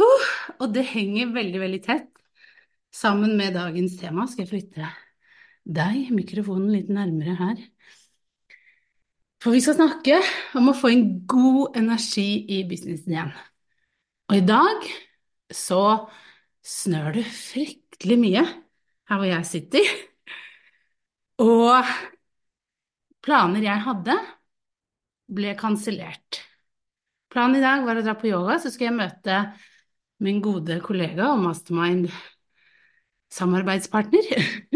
Og det henger veldig, veldig tett sammen med dagens tema. Skal jeg flytte deg, mikrofonen, litt nærmere her? For vi skal snakke om å få en god energi i businessen igjen. Og i dag så snør det fryktelig mye her hvor jeg sitter. Og planer jeg hadde, ble kansellert. Planen i dag var å dra på yoga, så skal jeg møte min gode kollega og mastermind-samarbeidspartner,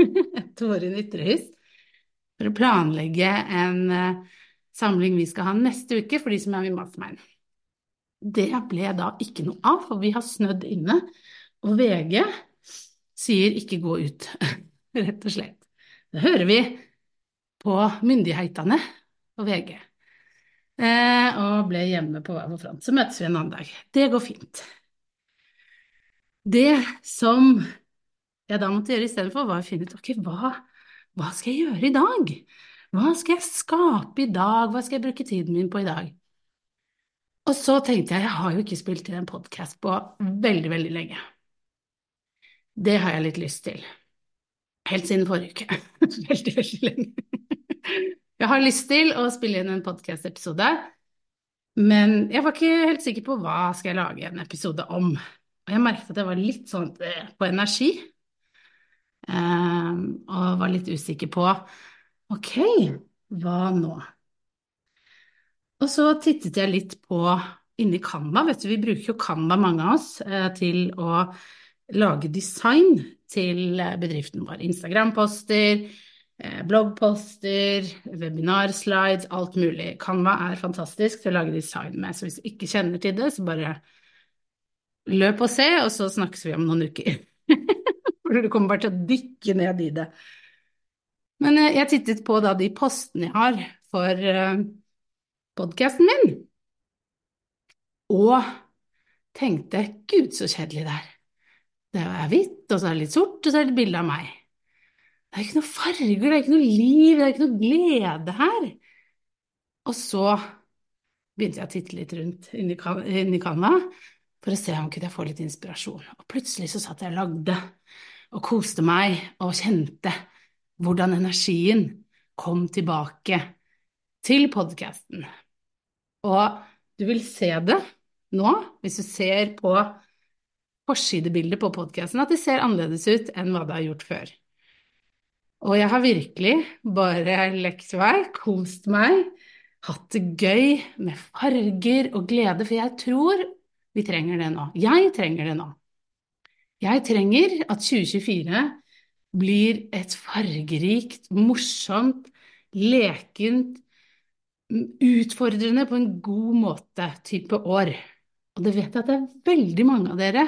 Torin Ytrehus, for å planlegge en uh, samling vi skal ha neste uke for de som er med mastermind. Det ble da ikke noe av, for vi har snødd inne, og VG sier ikke gå ut, rett og slett. Det hører vi på myndighetene og VG. Eh, og ble hjemme på hver vår front. Så møtes vi en annen dag. Det går fint. Det som jeg da måtte gjøre istedenfor, var å finne ut ok, hva, hva skal jeg gjøre i dag? Hva skal jeg skape i dag? Hva skal jeg bruke tiden min på i dag? Og så tenkte jeg jeg har jo ikke spilt inn en podkast på veldig, veldig lenge. Det har jeg litt lyst til. Helt siden forrige uke. veldig, veldig lenge. jeg har lyst til å spille inn en podkast-episode, men jeg var ikke helt sikker på hva skal jeg lage en episode om. Jeg merket at jeg var litt sånn eh, på energi, um, og var litt usikker på ok, hva nå? Og så tittet jeg litt på inni Canva, vet du, vi bruker jo Canva mange av oss eh, til å lage design til eh, bedriften vår. Instagram-poster, eh, bloggposter, webinarslides, alt mulig. Canva er fantastisk til å lage design med, så hvis du ikke kjenner til det, så bare Løp og se, og så snakkes vi om noen uker. For du kommer bare til å dykke ned i det. Men eh, jeg tittet på da de postene jeg har for uh, podkasten min, og tenkte gud, så kjedelig det er. Det er hvitt, og så er det litt sort, og så er det et bilde av meg. Det er ikke noe farger, det er ikke noe liv, det er ikke noe glede her. Og så begynte jeg å titte litt rundt inni Canva, for å se om kunne jeg få litt inspirasjon. Og plutselig så satt jeg og lagde og koste meg og kjente hvordan energien kom tilbake til podkasten. Og du vil se det nå, hvis du ser på forsidebildet på podkasten, at det ser annerledes ut enn hva det har gjort før. Og jeg har virkelig bare lekt vei, kost meg, hatt det gøy med farger og glede, for jeg tror vi trenger det nå. Jeg trenger det nå. Jeg trenger at 2024 blir et fargerikt, morsomt, lekent, utfordrende på en god måte type år. Og det vet jeg at det er veldig mange av dere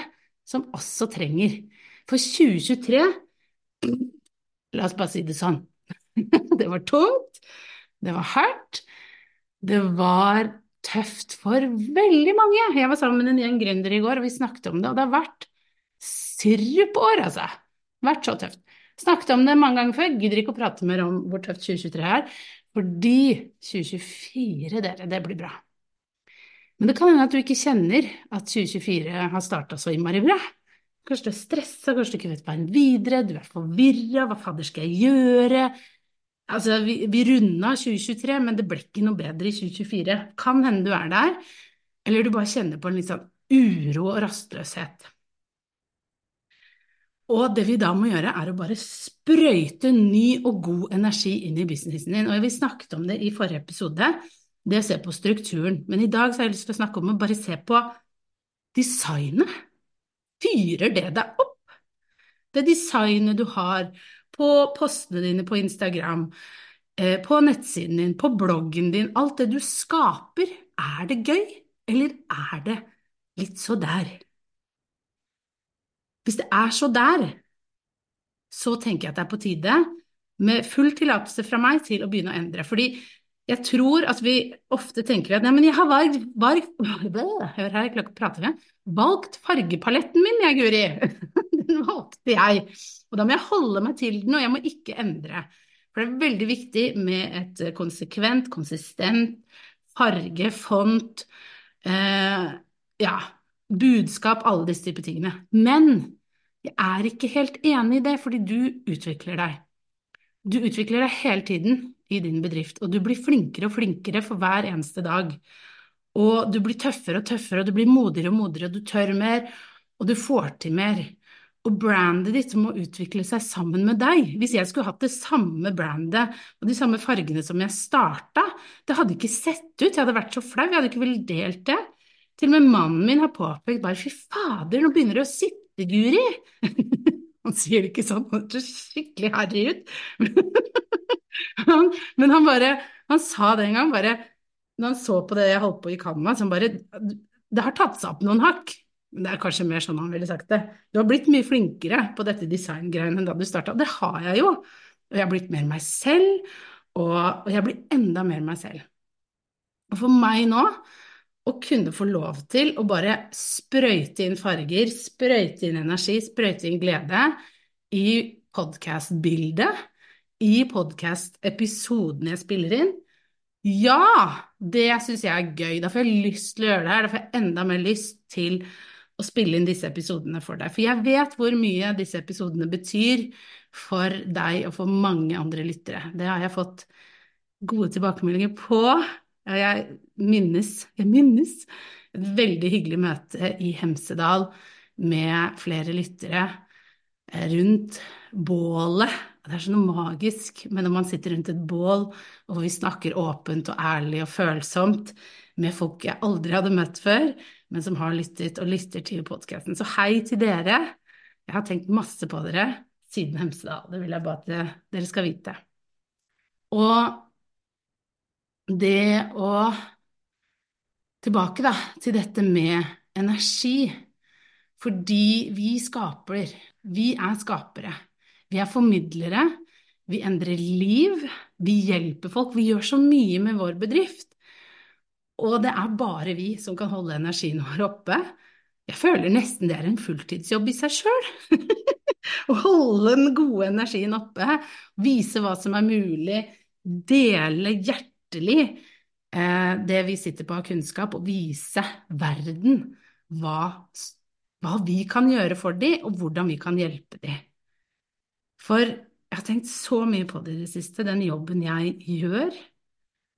som også trenger. For 2023 La oss bare si det sånn. Det var tungt, det var hardt, det var tøft for veldig mange. Jeg var sammen med en gjeng gründere i går, og vi snakket om det, og det har vært sirupår, altså. Vært så tøft. Snakket om det mange ganger før, gidder ikke å prate mer om hvor tøft 2023 er, fordi 2024, dere, det blir bra. Men det kan hende at du ikke kjenner at 2024 har starta så innmari bra. Kanskje du er stressa, kanskje du ikke vet veien videre, du er forvirra, hva fader skal jeg gjøre? Altså, vi, vi runda 2023, men det ble ikke noe bedre i 2024. Kan hende du er der, eller du bare kjenner på en litt sånn uro og rastløshet. Og det vi da må gjøre, er å bare sprøyte ny og god energi inn i businessen din. Og vi snakket om det i forrige episode, det å se på strukturen. Men i dag så har jeg lyst til å snakke om å bare se på designet. Fyrer det deg opp? Det designet du har på postene dine på Instagram, eh, på nettsiden din, på bloggen din, alt det du skaper, er det gøy, eller er det litt så der? Hvis det er så der, så tenker jeg at det er på tide, med full tillatelse fra meg, til å begynne å endre. Fordi jeg tror at vi ofte tenker at nei, men jeg har valgt, valgt Hør her. Valgt fargepaletten min, jeg, Guri. Den valgte jeg. Og da må jeg holde meg til den, og jeg må ikke endre. For det er veldig viktig med et konsekvent, konsistent farge, font, eh, ja, budskap, alle disse typer tingene. Men jeg er ikke helt enig i det, fordi du utvikler deg. Du utvikler deg hele tiden i din bedrift, og du blir flinkere og flinkere for hver eneste dag. Og du blir tøffere og tøffere, og du blir modigere og modigere, og du tør mer, og du får til mer. Og brandet ditt må utvikle seg sammen med deg. Hvis jeg skulle hatt det samme brandet og de samme fargene som jeg starta, det hadde ikke sett ut, jeg hadde vært så flau, jeg hadde ikke villet delt det. Til og med mannen min har påpekt bare fy fader, nå begynner det å sitte, Guri. han sier det ikke sånn, han ser skikkelig harry ut. Men han bare, han sa det en gang, bare når han så på det jeg holdt på i Canada, så han bare Det har tatt seg opp noen hakk. Det er kanskje mer sånn han ville sagt det. Du har blitt mye flinkere på dette designgreiene enn da du starta. Det har jeg jo. Og jeg har blitt mer meg selv, og, jeg blir enda mer meg selv. Og for meg nå, å kunne få lov til å bare sprøyte inn farger, sprøyte inn energi, sprøyte inn glede i podkastbildet, i podkastepisoden jeg spiller inn, ja, det syns jeg er gøy. Da får jeg lyst til å gjøre det her. Da får jeg enda mer lyst til spille inn disse episodene for deg. For jeg vet hvor mye disse episodene betyr for deg og for mange andre lyttere. Det har jeg fått gode tilbakemeldinger på. Jeg minnes, jeg minnes et veldig hyggelig møte i Hemsedal med flere lyttere rundt bålet. Det er sånn magisk, men når man sitter rundt et bål og vi snakker åpent og ærlig og følsomt med folk jeg aldri hadde møtt før, men som har lyttet og lytter til podkasten. Så hei til dere. Jeg har tenkt masse på dere siden Hemsedal. Det vil jeg bare at dere skal vite. Og det å Tilbake da, til dette med energi. Fordi vi skaper. Vi er skapere. Vi er formidlere. Vi endrer liv. Vi hjelper folk. Vi gjør så mye med vår bedrift. Og det er bare vi som kan holde energien vår oppe. Jeg føler nesten det er en fulltidsjobb i seg sjøl. Å holde den gode energien oppe, vise hva som er mulig, dele hjertelig eh, det vi sitter på av kunnskap, og vise verden hva, hva vi kan gjøre for dem, og hvordan vi kan hjelpe dem. For jeg har tenkt så mye på det i det siste, den jobben jeg gjør,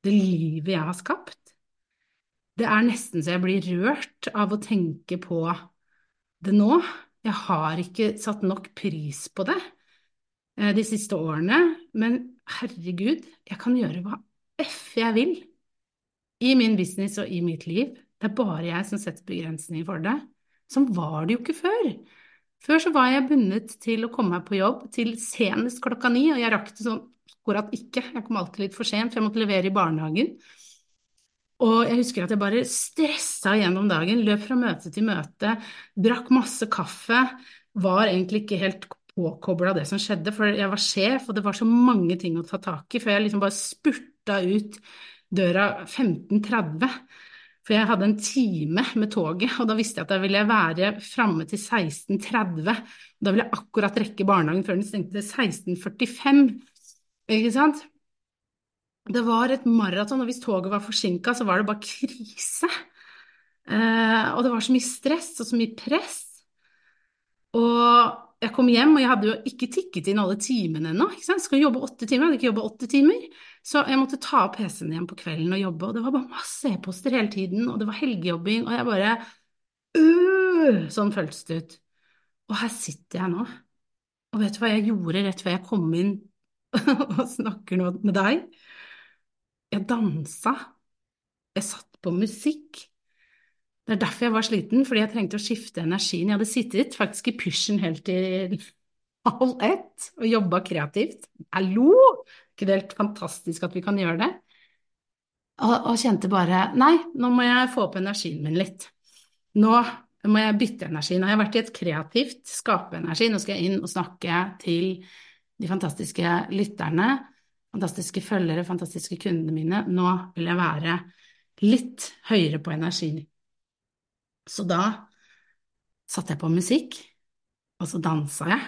det livet jeg har skapt. Det er nesten så jeg blir rørt av å tenke på det nå. Jeg har ikke satt nok pris på det eh, de siste årene, men herregud, jeg kan gjøre hva f jeg vil i min business og i mitt liv. Det er bare jeg som setter begrensninger for det. Sånn var det jo ikke før. Før så var jeg bundet til å komme meg på jobb til senest klokka ni, og jeg rakk det sånn akkurat ikke. Jeg kom alltid litt for sent, for jeg måtte levere i barnehagen. Og jeg husker at jeg bare stressa gjennom dagen, løp fra møte til møte, drakk masse kaffe, var egentlig ikke helt påkobla det som skjedde, for jeg var sjef, og det var så mange ting å ta tak i, før jeg liksom bare spurta ut døra 15.30. For jeg hadde en time med toget, og da visste jeg at da ville jeg være framme til 16.30. Da ville jeg akkurat rekke barnehagen før den stengte 16.45. Ikke sant? Det var et maraton, og hvis toget var forsinka, så var det bare krise. Eh, og det var så mye stress og så mye press. Og jeg kom hjem, og jeg hadde jo ikke tikket inn alle timene ennå. Skal jobbe åtte timer, jeg hadde ikke jobba åtte timer. Så jeg måtte ta opp PC-en igjen på kvelden og jobbe, og det var bare masse e-poster hele tiden, og det var helgejobbing, og jeg bare øh, Sånn føltes det ut. Og her sitter jeg nå. Og vet du hva jeg gjorde rett før jeg kom inn og snakker nå med deg? Jeg dansa. Jeg satt på musikk. Det er derfor jeg var sliten, fordi jeg trengte å skifte energien. Jeg hadde sittet faktisk i pysjen helt til halv ett og jobba kreativt. Hallo! ikke det helt fantastisk at vi kan gjøre det? Og, og kjente bare Nei, nå må jeg få opp energien min litt. Nå må jeg bytte energi. Nå har jeg vært i et kreativt skapeenergi. Nå skal jeg inn og snakke til de fantastiske lytterne, fantastiske følgere, fantastiske kundene mine. Nå vil jeg være litt høyere på energi. Så da satte jeg på musikk, og så dansa jeg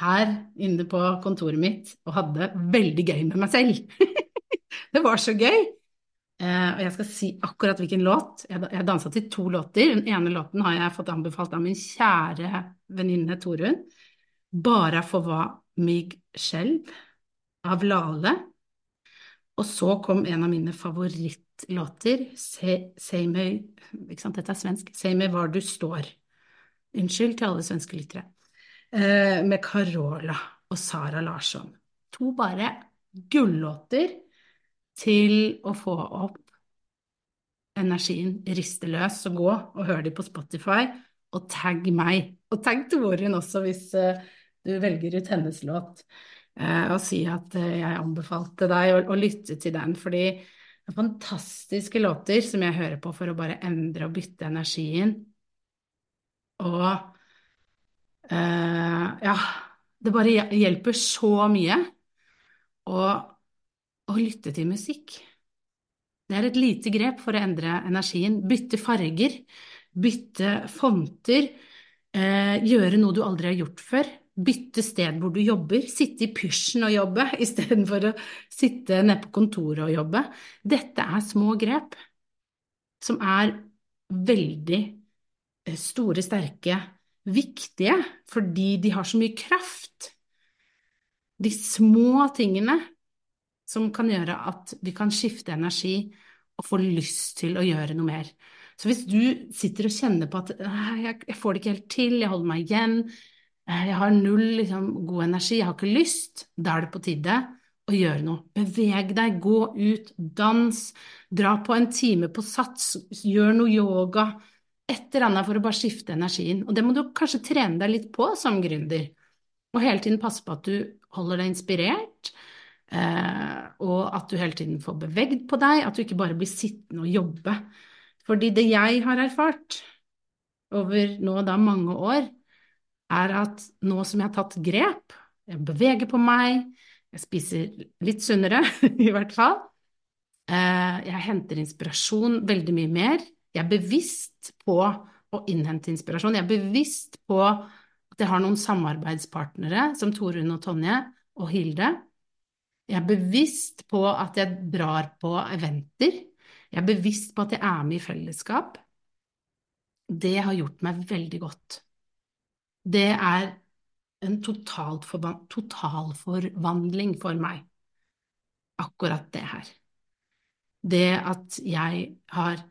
her inne på kontoret mitt og hadde veldig gøy med meg selv. det var så gøy! Uh, og jeg skal si akkurat hvilken låt. Jeg, jeg dansa til to låter. Den ene låten har jeg fått anbefalt av min kjære venninne Torunn. Bara for hva mig skjelv av Lale. Og så kom en av mine favorittlåter, Se, meg Ikke sant, dette er svensk. Se meg hvor du står. Unnskyld til alle svenske lyttere. Eh, med Carola og Sara Larsson. To bare gullåter til å få opp energien, riste løs og gå, og hør de på Spotify, og tagg meg. Og tagg Torunn også, hvis uh, du velger ut hennes låt, og si at uh, jeg anbefalte deg å, å, lytte til den, fordi det er fantastiske låter som jeg hører på for å bare endre og bytte energien. Og ja, det bare hjelper så mye å, å lytte til musikk. Det er et lite grep for å endre energien. Bytte farger, bytte fonter, eh, gjøre noe du aldri har gjort før. Bytte sted hvor du jobber, sitte i pysjen og jobbe istedenfor å sitte nede på kontoret og jobbe. Dette er små grep som er veldig eh, store, sterke, viktige, fordi de har så mye kraft. De små tingene som kan gjøre at vi kan skifte energi og få lyst til å gjøre noe mer. Så hvis du sitter og kjenner på at jeg får det ikke helt til, jeg holder meg igjen, jeg har null liksom, god energi, jeg har ikke lyst, da er det på tide å gjøre noe. Beveg deg, gå ut, dans, dra på en time på sats, gjør noe yoga, et eller annet for å bare skifte energien. Og det må du kanskje trene deg litt på som gründer, og hele tiden passe på at du holder deg inspirert, Eh, og at du hele tiden får bevegd på deg, at du ikke bare blir sittende og jobbe. Fordi det jeg har erfart over nå da mange år, er at nå som jeg har tatt grep, jeg beveger på meg, jeg spiser litt sunnere i hvert fall, eh, jeg henter inspirasjon veldig mye mer, jeg er bevisst på å innhente inspirasjon, jeg er bevisst på at jeg har noen samarbeidspartnere som Torunn og Tonje og Hilde, jeg er bevisst på at jeg drar på eventer. Jeg er bevisst på at jeg er med i fellesskap. Det har gjort meg veldig godt. Det er en totalforvandling for meg, akkurat det her. Det at jeg har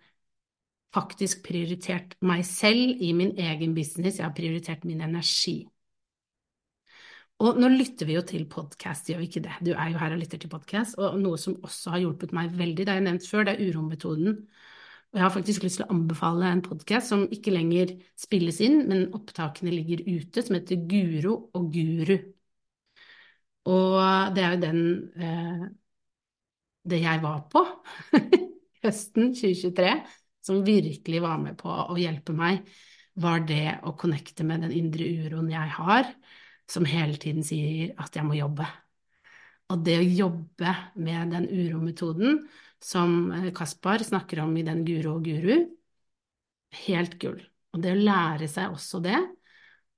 faktisk prioritert meg selv i min egen business, jeg har prioritert min energi. Og nå lytter vi jo til podkast, gjør vi ikke det? Du er jo her og lytter til podkast. Og noe som også har hjulpet meg veldig, det har jeg nevnt før, det er urometoden. Og jeg har faktisk lyst til å anbefale en podkast som ikke lenger spilles inn, men opptakene ligger ute, som heter Guro og Guru. Og det er jo den eh, det jeg var på høsten 2023, som virkelig var med på å hjelpe meg, var det å connecte med den indre uroen jeg har som hele tiden sier at jeg må jobbe. Og det å jobbe med den urometoden som eh, Kaspar snakker om i den Guro og Guru, helt gull. Og det å lære seg også det,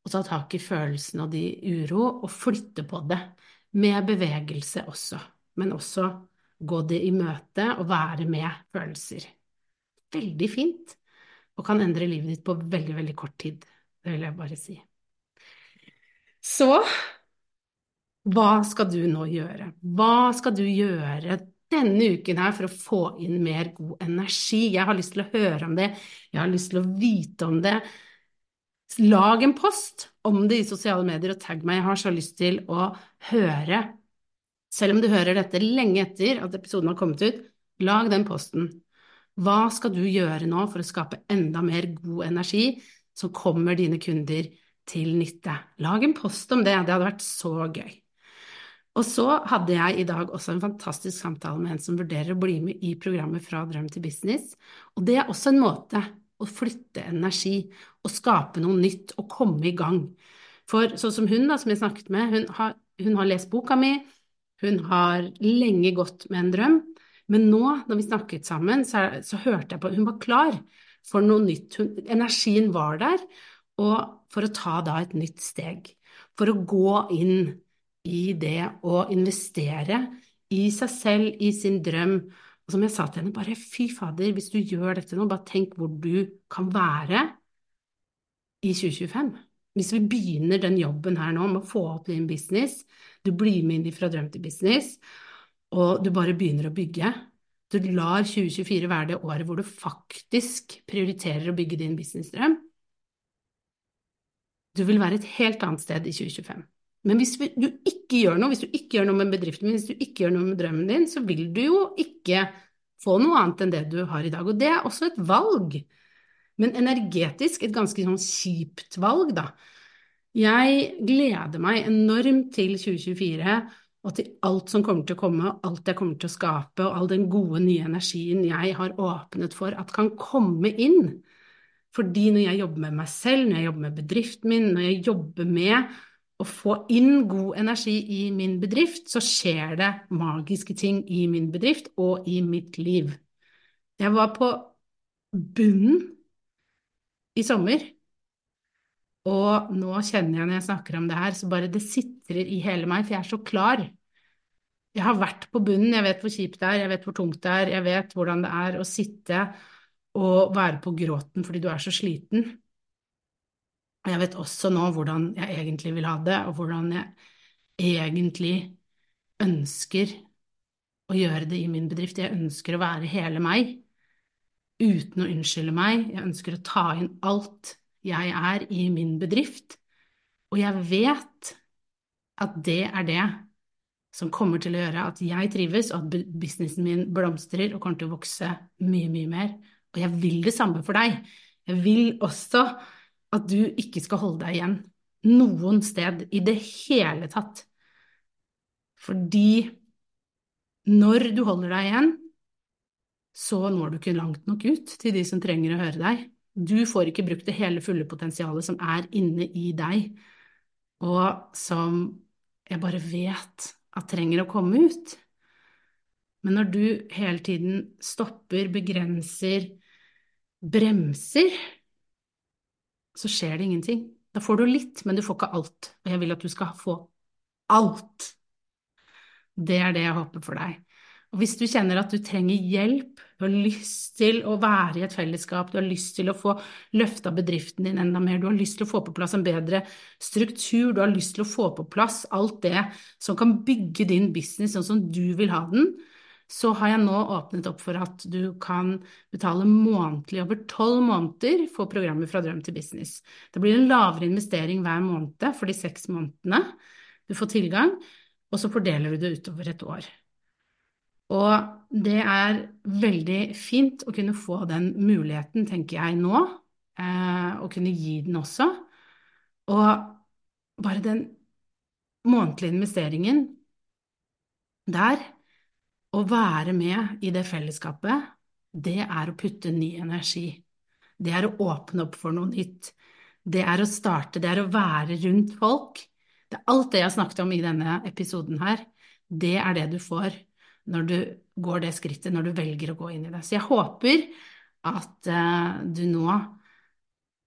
og ta tak i følelsene og de uro, og flytte på det, med bevegelse også, men også gå det i møte og være med følelser. Veldig fint, og kan endre livet ditt på veldig, veldig kort tid. Det vil jeg bare si. Så hva skal du nå gjøre? Hva skal du gjøre denne uken her for å få inn mer god energi. Jeg har lyst til å høre om det, jeg har lyst til å vite om det. Lag en post om det i sosiale medier og tagg meg. Jeg har så lyst til å høre, selv om du hører dette lenge etter at episoden har kommet ut, lag den posten. Hva skal du gjøre nå for å skape enda mer god energi som kommer dine kunder til nytte? Lag en post om det, det hadde vært så gøy. Og så hadde jeg i dag også en fantastisk samtale med en som vurderer å bli med i programmet Fra drøm til business, og det er også en måte å flytte energi og skape noe nytt og komme i gang. For sånn som hun da, som jeg snakket med, hun har, hun har lest boka mi, hun har lenge gått med en drøm, men nå når vi snakket sammen, så, så hørte jeg på Hun var klar for noe nytt. Hun, energien var der, og for å ta da et nytt steg. For å gå inn i det å investere i seg selv, i sin drøm. Og som jeg sa til henne, bare fy fader, hvis du gjør dette nå, bare tenk hvor du kan være i 2025. Hvis vi begynner den jobben her nå med å få opp din business, du blir med inn fra drøm til business, og du bare begynner å bygge. Du lar 2024 være det året hvor du faktisk prioriterer å bygge din businessdrøm. Du vil være et helt annet sted i 2025. Men hvis du ikke gjør noe, hvis du ikke gjør noe med bedriften din, hvis du ikke gjør noe med drømmen din, så vil du jo ikke få noe annet enn det du har i dag. Og det er også et valg, men energetisk et ganske sånn kjipt valg, da. Jeg gleder meg enormt til 2024 og til alt som kommer til å komme, og alt jeg kommer til å skape, og all den gode, nye energien jeg har åpnet for at kan komme inn. Fordi når jeg jobber med meg selv, når jeg jobber med bedriften min, når jeg jobber med å få inn god energi i min bedrift, så skjer det magiske ting i min bedrift og i mitt liv. Jeg var på bunnen i sommer, og nå kjenner jeg når jeg snakker om det her, så bare det sitrer i hele meg, for jeg er så klar. Jeg har vært på bunnen, jeg vet hvor kjipt det er, jeg vet hvor tungt det er, jeg vet hvordan det er å sitte og være på gråten fordi du er så sliten. Og jeg vet også nå hvordan jeg egentlig vil ha det, og hvordan jeg egentlig ønsker å gjøre det i min bedrift. Jeg ønsker å være hele meg uten å unnskylde meg. Jeg ønsker å ta inn alt jeg er i min bedrift. Og jeg vet at det er det som kommer til å gjøre at jeg trives, og at businessen min blomstrer og kommer til å vokse mye, mye mer. Og jeg vil det samme for deg. Jeg vil også at du ikke skal holde deg igjen noen sted i det hele tatt. Fordi når du holder deg igjen, så når du ikke langt nok ut til de som trenger å høre deg. Du får ikke brukt det hele fulle potensialet som er inne i deg, og som jeg bare vet at trenger å komme ut. Men når du hele tiden stopper, begrenser, bremser, så skjer det ingenting. Da får du litt, men du får ikke alt. Og jeg vil at du skal få alt. Det er det jeg håper for deg. Og hvis du kjenner at du trenger hjelp, du har lyst til å være i et fellesskap, du har lyst til å få løfta bedriften din enda mer, du har lyst til å få på plass en bedre struktur, du har lyst til å få på plass alt det som kan bygge din business sånn som du vil ha den, så har jeg nå åpnet opp for at du kan betale månedlig over tolv måneder for programmet Fra drøm til business. Det blir en lavere investering hver måned for de seks månedene du får tilgang, og så fordeler du det utover et år. Og det er veldig fint å kunne få den muligheten, tenker jeg nå, og kunne gi den også. Og bare den månedlige investeringen der å være med i det fellesskapet, det er å putte ny energi. Det er å åpne opp for noe nytt. Det er å starte, det er å være rundt folk. Det er alt det jeg har snakket om i denne episoden her. Det er det du får når du går det skrittet, når du velger å gå inn i det. Så jeg håper at uh, du nå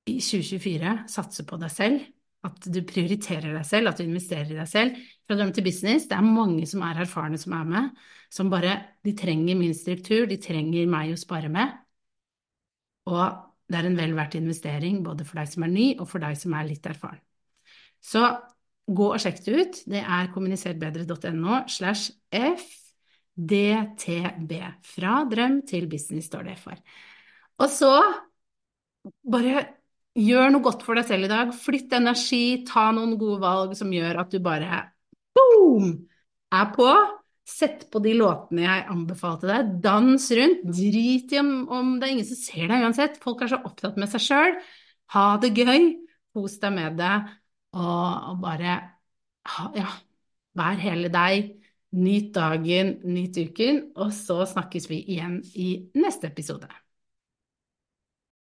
i 2024 satser på deg selv, at du prioriterer deg selv, at du investerer i deg selv. Fra drøm til business, det er mange som er erfarne som er med, som bare De trenger min struktur, de trenger meg å spare med. Og det er en vel verdt investering både for deg som er ny, og for deg som er litt erfaren. Så gå og sjekk det ut. Det er kommuniserbedre.no slash f DTB. Fra drøm til business står det for. Og så bare gjør noe godt for deg selv i dag. Flytt energi, ta noen gode valg som gjør at du bare boom, er på. Sett på de låtene jeg anbefalte deg. Dans rundt. Drit i om, om det er ingen som ser deg uansett. Folk er så opptatt med seg sjøl. Ha det gøy. Kos deg med det. Og, og bare ja, vær hele deg. Nyt dagen, nyt uken, og så snakkes vi igjen i neste episode.